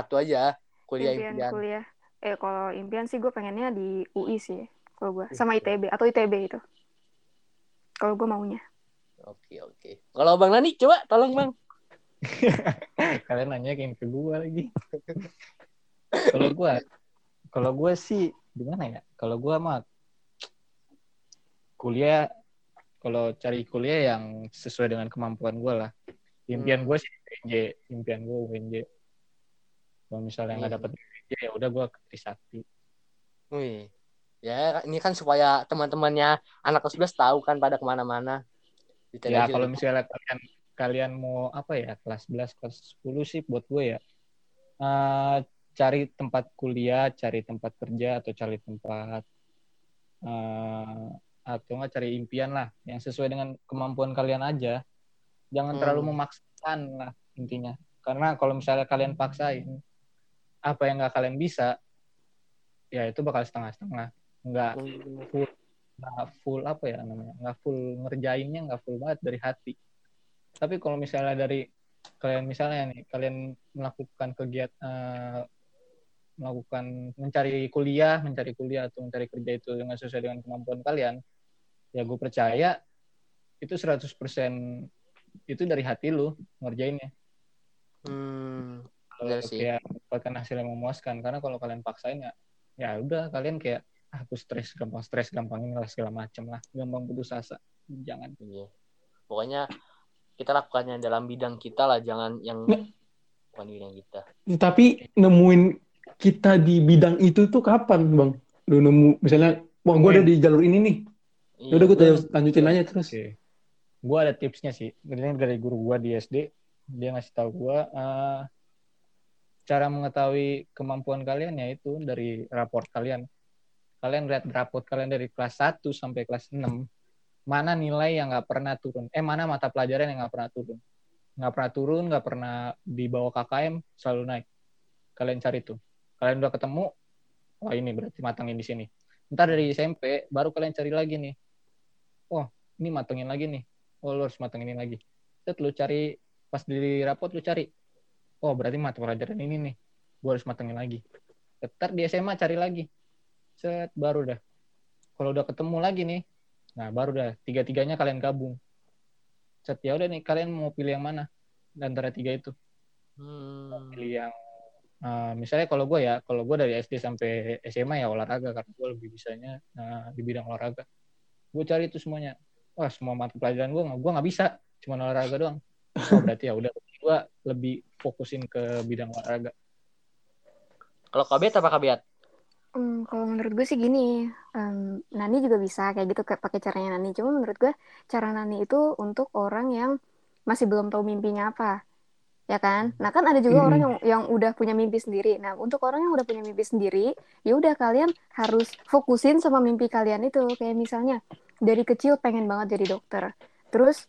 satu aja kuliah impian, impian. kuliah. Eh kalau impian sih gue pengennya di UI sih. Kalau gue sama ITB atau ITB itu. Kalau gue maunya. Oke oke. Kalau Bang Nani coba tolong Bang. Kalian nanya ke gue lagi. kalau gue, kalau gue sih gimana ya? Kalau gue mah kuliah, kalau cari kuliah yang sesuai dengan kemampuan gue lah. Impian Hmm. gue sih UNJ, impian gue UNJ. Kalau misalnya nggak Hmm. dapet ya udah gue ke Trisakti. Wih. Ya ini kan supaya teman-temannya anak kelas 11 tahu kan pada ke mana-mana. Ya kalau gitu. misalnya kalian kalian mau apa ya kelas 11 kelas 10 sih buat gue ya eh, cari tempat kuliah, cari tempat kerja atau cari tempat eh, atau nggak cari impian lah yang sesuai dengan kemampuan kalian aja. Jangan Hmm. terlalu memaksakan lah intinya. Karena kalau misalnya kalian paksain apa yang nggak kalian bisa, ya itu bakal setengah-setengah. Nggak Hmm. nggak full apa ya namanya nggak full ngerjainnya nggak full banget dari hati tapi kalau misalnya dari kalian misalnya nih kalian melakukan kegiatan eh, melakukan mencari kuliah mencari kuliah atau mencari kerja itu dengan sesuai dengan kemampuan kalian ya gue percaya itu 100% itu dari hati lu ngerjainnya Hmm. Sih. kayak mendapatkan hasil yang memuaskan karena kalau kalian paksain ya ya udah kalian kayak ah, aku stres gampang stres gampang ini lah segala macem lah gampang putus asa jangan Iya. Pokoknya kita lakukannya dalam bidang kita lah, jangan yang Nggak. bukan bidang kita. Tapi nemuin kita di bidang itu tuh kapan, Bang? Lu nemu misalnya, wah gue ada di jalur ini nih. Iya, Ya udah gue gua- lanjutin aja terus. oke gue ada tipsnya sih dari guru gue di SD dia ngasih tahu gue eh, cara mengetahui kemampuan kalian yaitu dari raport kalian. Kalian lihat raport kalian dari kelas 1 sampai kelas 6 mana nilai yang nggak pernah turun? Eh mana mata pelajaran yang nggak pernah turun? Nggak pernah turun nggak pernah di bawah KKM selalu naik. Kalian cari tuh. Kalian udah ketemu wah ini berarti matangin di sini. Ntar dari SMP baru kalian cari lagi nih. Oh ini matengin lagi nih. Oh lu harus matengin lagi. Set lu cari pas di rapot lu cari oh berarti mata pelajaran ini nih. Gua harus matengin lagi. Ntar di SMA cari lagi. Set baru dah. Kalau udah ketemu lagi nih. Nah baru dah. Tiga tiganya kalian gabung. Set ya udah nih kalian mau pilih yang mana? Antara tiga itu. Hmm. pilih yang eh, misalnya kalau gue ya kalau gue dari SD sampai SMA ya olahraga karena gue lebih bisanya eh, di bidang olahraga. Gue cari itu semuanya. Wah semua mata pelajaran gue gue nggak bisa. Cuma olahraga doang. Oh berarti ya udah gue lebih fokusin ke bidang olahraga Kalau kabiat apa kabiat? Hmm, kalau menurut gue sih gini, em, Nani juga bisa kayak gitu kayak pakai caranya Nani. Cuma menurut gue cara Nani itu untuk orang yang masih belum tahu mimpinya apa, ya kan? Nah kan ada juga Mm-mm. orang yang yang udah punya mimpi sendiri. Nah untuk orang yang udah punya mimpi sendiri, ya udah kalian harus fokusin sama mimpi kalian itu. Kayak misalnya dari kecil pengen banget jadi dokter, terus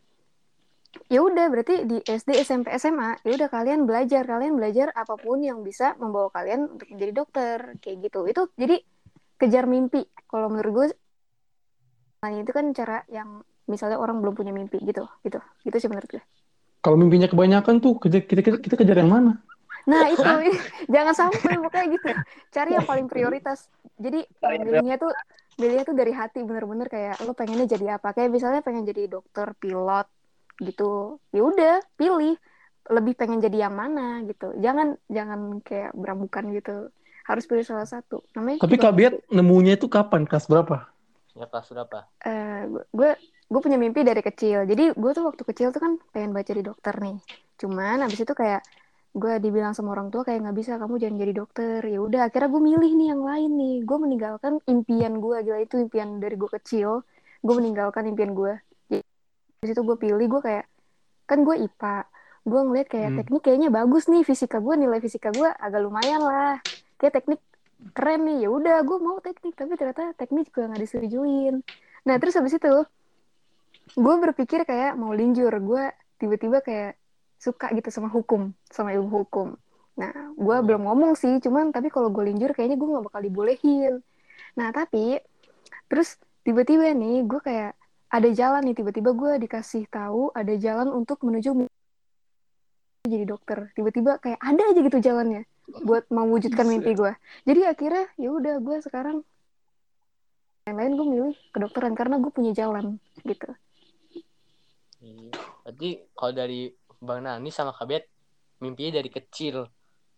ya udah berarti di SD SMP SMA ya udah kalian belajar kalian belajar apa pun yang bisa membawa kalian untuk menjadi dokter kayak gitu. Itu jadi kejar mimpi. Kalau menurut gue nah itu kan cara yang misalnya orang belum punya mimpi gitu gitu. Gitu sih menurut gue Kalau mimpinya kebanyakan tuh kita kita, kita, kejar yang mana? nah itu. Jangan sampai pokoknya gitu. Cari yang paling prioritas. Jadi milihnya tuh milihnya tuh dari hati bener-bener kayak lo pengennya jadi apa? Kayak misalnya pengen jadi dokter pilot gitu. Ya udah pilih. Lebih pengen jadi yang mana gitu. Jangan jangan kayak berambukan gitu. Harus pilih salah satu. Namanya Tapi juga- kabiat nemunya itu kapan? Kelas berapa? Ya kelas berapa? eh gue gue punya mimpi dari kecil. Jadi gue tuh waktu kecil tuh kan pengen baca jadi dokter nih. Cuman abis itu kayak gue dibilang sama orang tua kayak nggak bisa kamu jangan jadi dokter. Ya udah akhirnya gue milih nih yang lain nih. Gue meninggalkan impian gue gila itu impian dari gue kecil. Gue meninggalkan impian gue di situ gue pilih gue kayak kan gue IPA gue ngeliat kayak Hmm. teknik kayaknya bagus nih fisika gue nilai fisika gue agak lumayan lah kayak teknik keren nih ya udah gue mau teknik tapi ternyata teknik juga nggak disetujuin nah terus habis itu gue berpikir kayak mau linjur gue tiba-tiba kayak suka gitu sama hukum sama ilmu hukum nah gue Hmm. belum ngomong sih cuman tapi kalau gue linjur kayaknya gue nggak bakal dibolehin nah tapi terus tiba-tiba nih gue kayak ada jalan nih tiba-tiba gue dikasih tahu ada jalan untuk menuju jadi dokter tiba-tiba kayak ada aja gitu jalannya buat mewujudkan mimpi gue jadi akhirnya ya udah gue sekarang yang lain gue milih kedokteran karena gue punya jalan gitu Iya. Berarti kalau dari Bang Nani sama Kabet mimpinya dari kecil.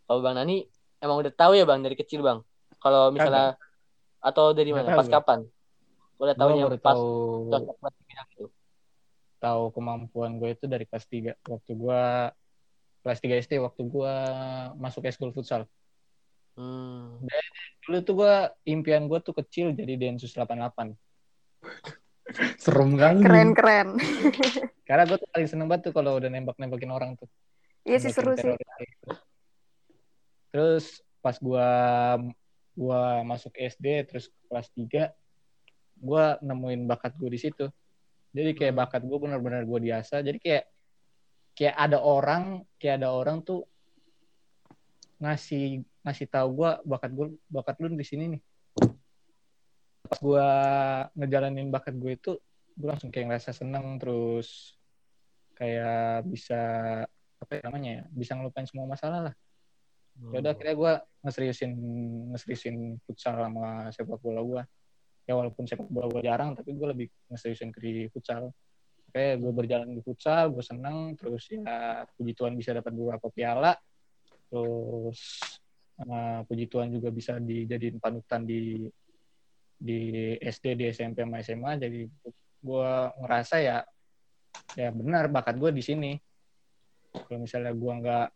Kalau Bang Nani emang udah tahu ya Bang dari kecil Bang. Kalau misalnya atau dari mana? Pas gua. Kapan? Udah Gue tahunya baru pas tahu tahu kemampuan gue itu dari kelas 3 waktu gue kelas 3 SD waktu gue masuk eskul futsal. Hmm. Dulu tuh gue impian gue tuh kecil jadi Densus 88. Serem kali. keren keren Karena gue tuh paling seneng banget tuh kalau udah nembak-nembakin orang tuh. iya sih seru Nembakin sih gitu. Terus pas gua gua masuk SD terus kelas 3 gua nemuin bakat gue di situ. Jadi kayak Hmm. bakat gue benar-benar gue diasah. Jadi kayak kayak ada orang, kayak ada orang tuh ngasih ngasih tahu gua bakat gue bakat lu di sini nih. Pas gua ngejalanin bakat gue itu gue langsung kayak ngerasa seneng terus kayak bisa apa ya namanya ya bisa ngelupain semua masalah lah ya udah akhirnya gue ngeseriusin ngeseriusin futsal sama sepak bola gue ya walaupun sepak bola gue jarang tapi gue lebih ngeseriusin ke di futsal. Kayak gue berjalan di futsal gue seneng terus ya puji Tuhan bisa dapat beberapa piala. Terus eh, puji Tuhan juga bisa dijadiin panutan di di SD di SMP sama SMA jadi gue ngerasa ya ya benar bakat gue di sini. Kalau misalnya gue nggak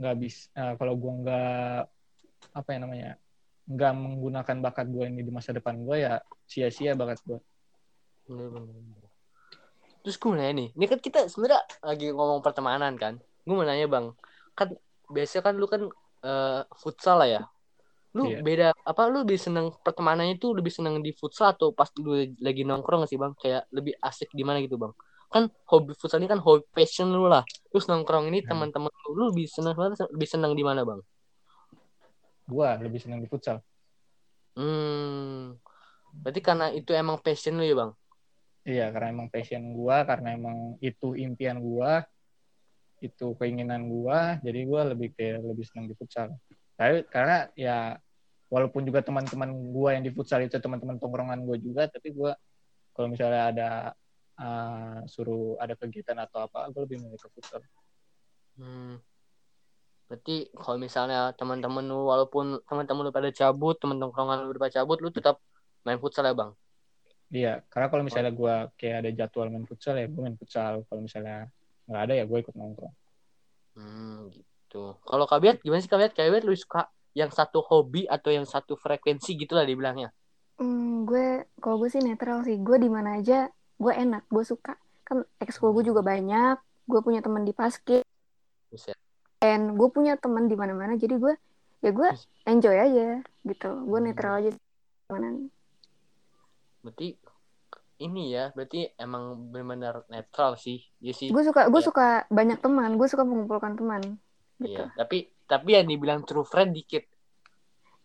nggak bisa kalau gue nggak apa ya namanya nggak menggunakan bakat gue ini di masa depan gue ya sia-sia bakat gue. Terus gue nanya nih, ini kan kita sebenarnya lagi ngomong pertemanan kan. Gue mau nanya bang, kan biasanya kan lu kan eh, futsal lah ya. Lu Iya. beda apa? Lu lebih seneng pertemanannya itu lebih seneng di futsal atau pas lu lagi nongkrong gak sih bang? Kayak lebih asik di mana gitu bang? Kan hobi futsal ini kan hobi passion lu lah. Terus nongkrong ini Hmm. teman-teman lu, lu lebih seneng lebih seneng di mana bang? Gue lebih senang di futsal Hmm, berarti karena itu emang passion lu ya bang? iya karena emang passion gue karena emang itu impian gue itu keinginan gue jadi gue lebih kayak lebih senang di futsal tapi karena ya walaupun juga teman-teman gue yang di futsal itu teman-teman tongkrongan gue juga tapi gue kalau misalnya ada uh, suruh ada kegiatan atau apa gue lebih milih ke futsal Hmm. Berarti kalau misalnya teman-teman lu walaupun teman-teman lu pada cabut, teman tongkrongan lu pada cabut, lu tetap main futsal ya, Bang? Iya, karena kalau misalnya gue kayak ada jadwal main futsal ya gue main futsal. Kalau misalnya nggak ada ya gue ikut nongkrong. Hmm, gitu. Kalau Kabiat gimana sih Kabiat? Kabiat lu suka yang satu hobi atau yang satu frekuensi gitu lah dibilangnya. Hmm, gue kalau gue sih netral sih. Gue di mana aja gue enak, gue suka. Kan ekskul gue juga banyak. Gue punya teman di basket. Dan gue punya teman di mana-mana. Jadi gue ya gue enjoy aja gitu. Gue Hmm. netral aja. Mana? Berarti ini ya, berarti emang benar-benar netral sih. Iya sih. Gue suka gue Iya. suka banyak teman. Gue suka mengumpulkan teman. Gitu. Iya, tapi tapi yang dibilang true friend dikit.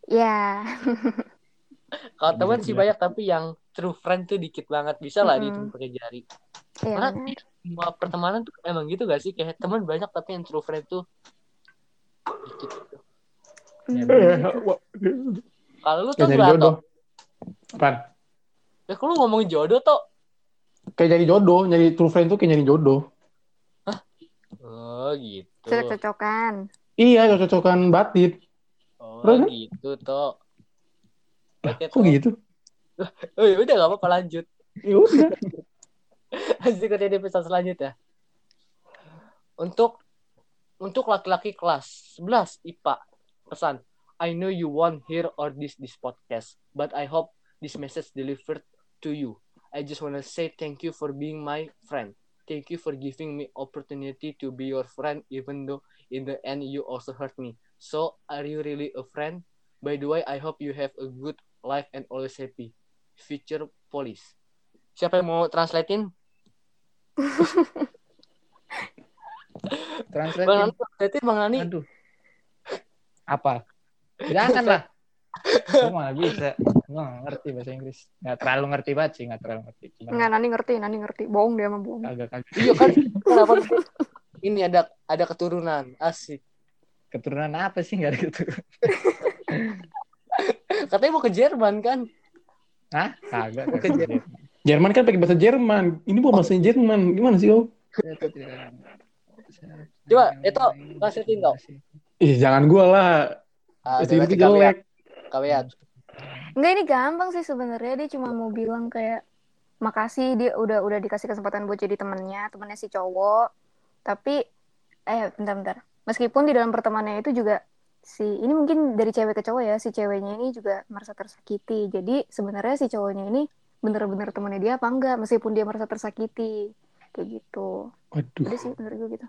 Ya. Kalau Bisa teman sih banyak tapi yang true friend tuh dikit banget. Bisa lah Mm-mm. dihitung pakai jari. Iya. Karena semua pertemanan tuh emang gitu gak sih? Kayak teman banyak tapi yang true friend tuh dikit. gitu. Hmm, Eh, gitu. Kalau lu tuh berapa? jodoh. Apaan? Ya kalau lu ngomongin jodoh tuh. Kayak nyari jodoh, nyari true friend tuh kayak nyari jodoh. Oh gitu. Cocok-cocokan. Iya, cocok-cocokan batin. Oh Bener. gitu toh. Oke, Kok gitu? Oh ya udah gak apa-apa lanjut. Ya udah. Lanjut ke di episode selanjutnya. Untuk untuk laki-laki kelas 11 IPA pesan I know you won't hear or this this podcast but I hope this message delivered to you. I just wanna say thank you for being my friend. Thank you for giving me opportunity to be your friend even though in the end you also hurt me. So are you really a friend? By the way, I hope you have a good life and always happy. Future police. Siapa yang mau translatein? Translate. Bang Nani, translatein Bang Nani. Aduh. Apa? Jangan lah. Gue malah bisa. Gue gak ngerti bahasa Inggris. Gak terlalu ngerti banget sih. Gak terlalu ngerti. Cuma Enggak, Nani ngerti, Nani ngerti. Bohong dia mah bohong. kagak-kagak. Iya kan? Kenapa? Ini ada ada keturunan asik. keturunan apa sih nggak ada keturunan Katanya mau ke Jerman kan? Hah? Kagak. Ke kagak. Jerman kan pakai bahasa Jerman. Ini bukan bahasa Jerman. Gimana sih kau? Coba, itu, kasihin tau. Ih, jangan gua lah. Ah, Itu jelek. Kawiat. Enggak ini gampang sih sebenarnya dia cuma mau bilang kayak makasih dia udah udah dikasih kesempatan buat jadi temannya temannya si cowok tapi eh bentar-bentar meskipun di dalam pertemanannya itu juga si ini mungkin dari cewek ke cowok ya si ceweknya ini juga merasa tersakiti jadi sebenarnya si cowoknya ini bener-bener temannya dia apa enggak meskipun dia merasa tersakiti kayak gitu Waduh. udah sih menurut gue gitu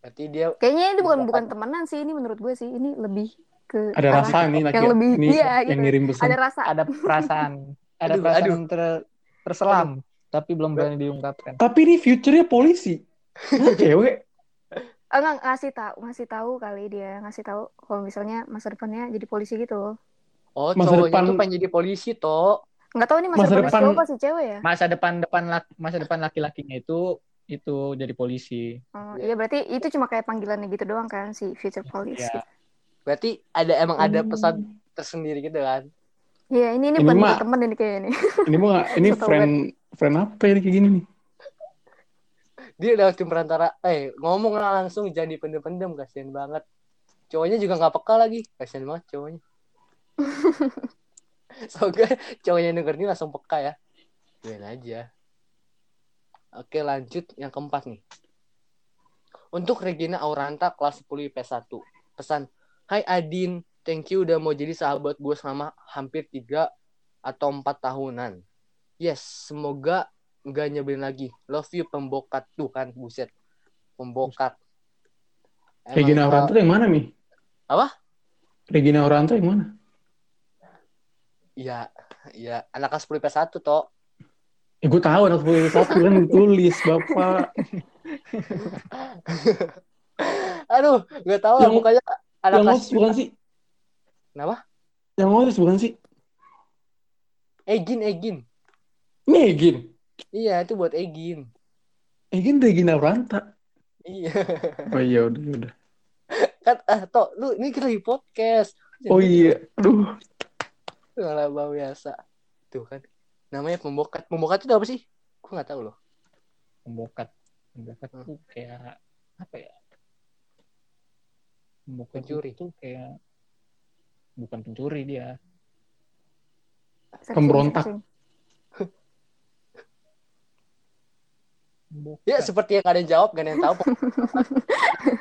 Berarti dia kayaknya ini bukan bukan temenan sih ini menurut gue sih ini lebih ke Ada arah rasa nih laki yang lebih ini iya yang gitu ngirim pesan. ada rasa ada perasaan ada Aduh, perasaan aduh. ter- terselam tapi belum berani diungkapkan Tapi ini future-nya polisi. Cewek? Ah, nggak ngasih tahu ngasih tahu kali dia ngasih tahu kalau misalnya masa depannya jadi polisi gitu Oh, Masa cowoknya depan- tuh pengen jadi polisi toh. Nggak tahu ini masa, Masa depan, depan- sih cewek ya masa depan depan lak- masa depan laki-lakinya itu itu jadi polisi oh, Iya. iya berarti itu cuma kayak panggilannya gitu doang kan si future police Iya. gitu. Berarti ada emang ada Hmm. pesan tersendiri gitu kan. Iya ini ini Ini bukan mah- temen ini kayaknya nih Ini mau nggak- ini friend friend apa ini kayak gini nih? Dia udah tim perantara. Eh, ngomong lah langsung jangan dipendem-pendem kasihan banget. Cowoknya juga nggak peka lagi. Kasihan banget cowoknya. Semoga cowoknya denger ini langsung peka ya. Biarin aja. Oke lanjut yang keempat nih. Untuk Regina Auranta kelas 10 IP1. Pesan, Hai Adin, thank you udah mau jadi sahabat gue selama hampir 3 atau 4 tahunan. Yes, semoga nggak nyebelin lagi. Love you pembokat tuh kan, buset. Pembokat. Emang Regina Auranta yang mana nih? Apa? Regina Auranta yang mana? Iya, iya. Anak kelas 10 IP1 toh. Ya gue tahu anak sepuluh satu kan tulis bapak. Aduh, nggak tahu lah. Pokoknya anak yang kelas bukan sih? Kenapa? Yang ngotis bukan sih? Egin, Egin. Megin. Iya, itu buat Egin. Megin Regina Auranta. Iya. Oh iya udah udah. kan, ah, toh, lu ini kita di podcast. Oh iya. Aduh. Malah bau biasa. Tuh kan. Namanya pembokat. Pembokat itu apa sih? Gue nggak tahu loh. pembokat pembokat Hmm. tuh kayak apa ya pembokat Pencuri. itu kayak bukan pencuri dia Pemberontak. Ya, seperti yang kalian jawab, gak ada yang tahu.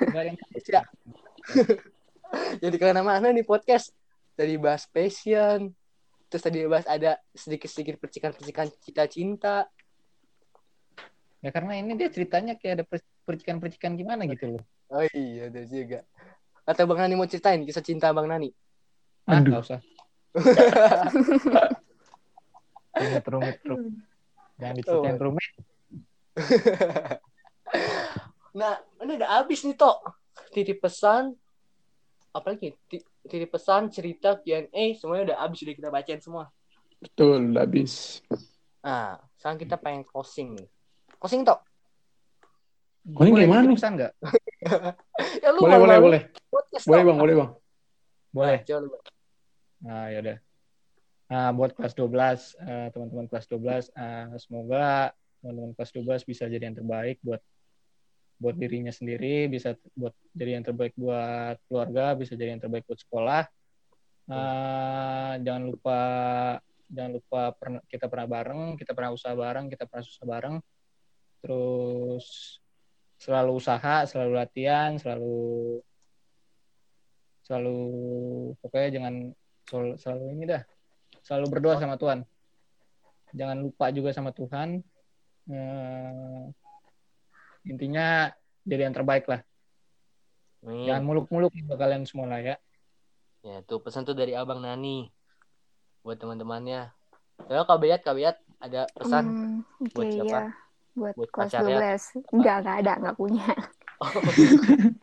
Nggak ada yang Ya. Jadi ke mana-mana nih podcast. Tadi bahas passion. Terus tadi bahas ada sedikit-sedikit percikan-percikan cinta-cinta. ya karena ini dia ceritanya kayak ada per- percikan-percikan gimana gitu loh Oh iya, ada juga. Atau Bang Nani mau ceritain kisah cinta Bang Nani? ah Aduh. nggak usah rumit rumit rumit jangan diceritain Oh. rumit Nah, ini udah habis nih, Tok. Titip pesan, apalagi Ti- titip pesan, cerita, Q&A, semuanya udah habis, udah kita bacain semua. Betul, udah habis. Nah, sekarang kita pengen closing nih. Closing, Tok. Boleh gimana nih? pesan nggak Ya, lu Boleh, boleh, boleh. podcast, Boleh bang, boleh bang. boleh Nah, coba. Nah, yaudah. Nah, buat kelas 12, eh, teman-teman kelas 12, eh, semoga teman-teman kelas 12 bisa jadi yang terbaik buat buat dirinya sendiri, bisa buat jadi yang terbaik buat keluarga, bisa jadi yang terbaik buat sekolah. Eh, jangan lupa jangan lupa pernah, kita pernah bareng, kita pernah usaha bareng, kita pernah susah bareng. Terus selalu usaha, selalu latihan, selalu selalu pokoknya jangan selalu, selalu ini dah selalu berdoa sama Tuhan jangan lupa juga sama Tuhan Eh, intinya jadi yang terbaik lah Nih. jangan muluk-muluk untuk kalian semua lah ya Ya, tuh pesan tuh dari Abang Nani buat teman-temannya. Kalau Kak Bayat, Kak Bayat ada pesan. Hmm, Oke buat siapa? ya. Buat, Buat kelas pacarnya? 12. Enggak, enggak ada, enggak punya.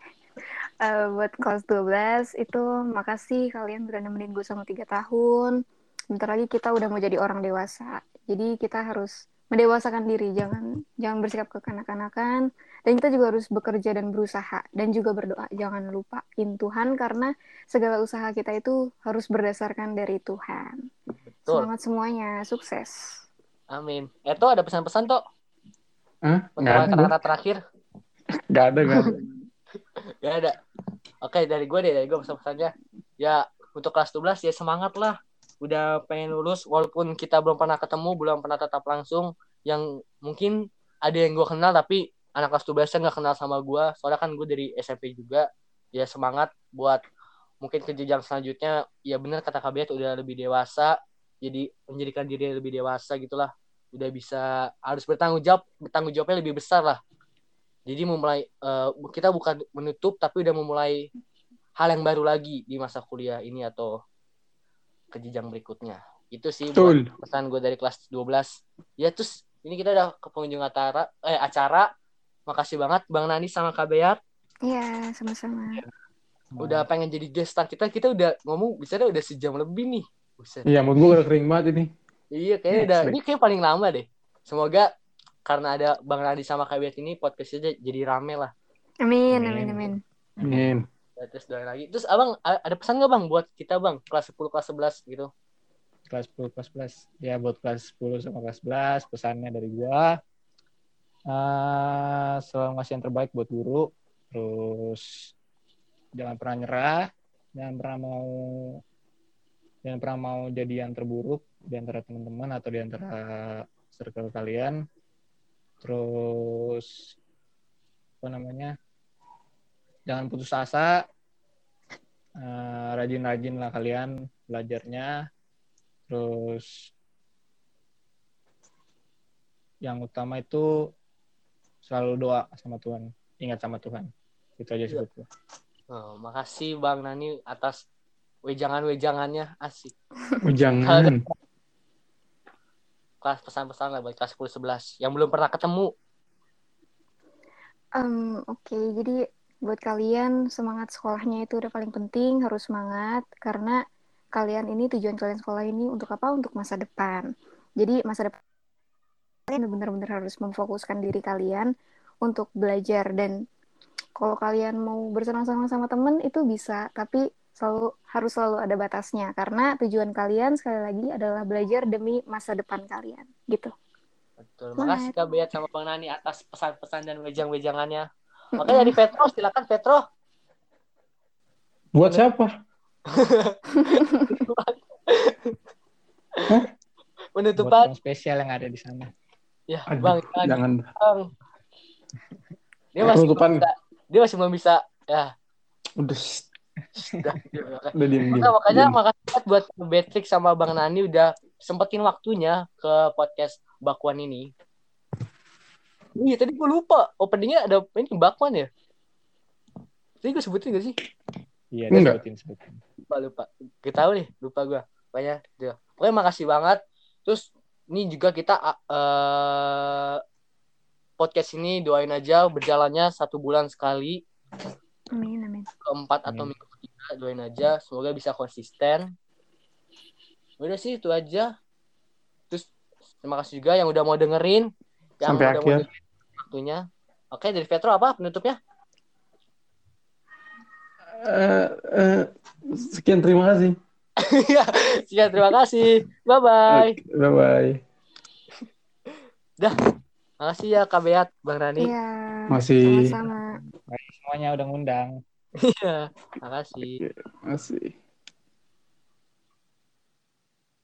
Eh, buat kelas 12 itu makasih kalian udah nemenin gue selama 3 tahun. Bentar lagi kita udah mau jadi orang dewasa. Jadi kita harus mendewasakan diri, jangan jangan bersikap kekanak-kanakan Dan kita juga harus bekerja dan berusaha dan juga berdoa. Jangan lupain Tuhan karena segala usaha kita itu harus berdasarkan dari Tuhan. Betul. Semangat semuanya, sukses. Amin. Eto ada pesan-pesan toh? Hah? Untuk Nggak ada. kata-kata terakhir? Nggak ada, nggak ada. Gak ada. Oke, dari gue deh, dari gue pesan-pesannya. Ya, untuk kelas 12 ya semangat lah. Udah pengen lulus, walaupun kita belum pernah ketemu, belum pernah tatap langsung. Yang mungkin ada yang gue kenal, tapi anak kelas 12 nya gak kenal sama gue. Soalnya kan gue dari SMP juga. Ya semangat buat mungkin ke jenjang selanjutnya. Ya bener kata KBT udah lebih dewasa. Jadi menjadikan diri lebih dewasa gitulah. Udah bisa, harus bertanggung jawab. Bertanggung jawabnya lebih besar lah. Jadi memulai eh, kita bukan menutup tapi udah memulai hal yang baru lagi di masa kuliah ini atau ke jenjang berikutnya. Itu sih buat Betul. pesan gue dari kelas 12. Ya terus ini kita udah ke pengunjung acara eh acara. Makasih banget Bang Nani sama Kak Beat Iya, sama-sama. udah pengen jadi guest star kita. Kita udah ngomong bisa udah sejam lebih nih. Buset. Iya, menurut gue udah kering banget ini. Iya kayaknya udah baik. ini kayak paling lama deh. Semoga karena ada Bang Nani sama Kak Beat ini podcastnya jadi rame lah. Amin, Amin. amin, amin. Amin. Ya, terus doain lagi. Terus abang ada pesan nggak bang buat kita bang kelas 10 kelas 11 gitu? kelas 10 kelas 11 ya buat kelas 10 sama kelas 11 pesannya dari gua eh selalu ngasih yang terbaik buat guru terus jangan pernah nyerah jangan pernah mau jangan pernah mau jadi yang terburuk di antara teman-teman atau di antara circle kalian terus apa namanya jangan putus asa Eh, rajin-rajin lah kalian belajarnya terus yang utama itu selalu doa sama Tuhan ingat sama Tuhan itu aja sih Iya. gua. Oh, makasih bang Nani atas wejangan-wejangannya asik. Oh, jangan. Kelas pesan-pesan lah buat kelas 10 11 yang belum pernah ketemu. Em, Oke, jadi buat kalian semangat sekolahnya itu udah paling penting, harus semangat karena kalian ini tujuan kalian sekolah ini untuk apa? Untuk masa depan. Jadi masa depan kalian benar-benar harus memfokuskan diri kalian untuk belajar dan kalau kalian mau bersenang-senang sama temen itu bisa, tapi selalu harus selalu ada batasnya karena tujuan kalian sekali lagi adalah belajar demi masa depan kalian, gitu. Betul. Makasih Kak Beat sama Bang Nani atas pesan-pesan dan wejang-wejangannya. Oke dari Petro silakan Petro. Buat siapa? Penutupan. spesial yang ada di sana Ya, Aduh, Bang, jangan. Bang. Dia masih belum Penutupan. bisa, dia masih belum bisa. Ya, Udah, udah. udah diem diem. Maka, makanya Diem. makasih buat Beatrix sama Bang Nani udah sempetin waktunya ke podcast Bakwan ini. Iya, tadi gue lupa. Openingnya ada ini Bakwan ya? Tadi gue sebutin gak sih? iya Enggak. sebutin sebutin Lupa, lupa. Gak tahu nih, lupa gue. Pokoknya, dia. Pokoknya makasih banget. Terus, ini juga kita eh podcast ini doain aja berjalannya satu bulan sekali. Amin, amin. keempat atau Amin. minggu ketiga doain aja semoga bisa konsisten udah sih itu aja terus terima kasih juga yang udah mau dengerin yang Sampai akhir. waktunya oke dari Petro apa penutupnya Eh, eh, sekian terima kasih. Iya, sekian terima kasih bye bye Bye bye. makasih ya Kak Beat Bang Rani Iya. Masih. Sama-sama. semuanya udah ngundang iya makasih Masih.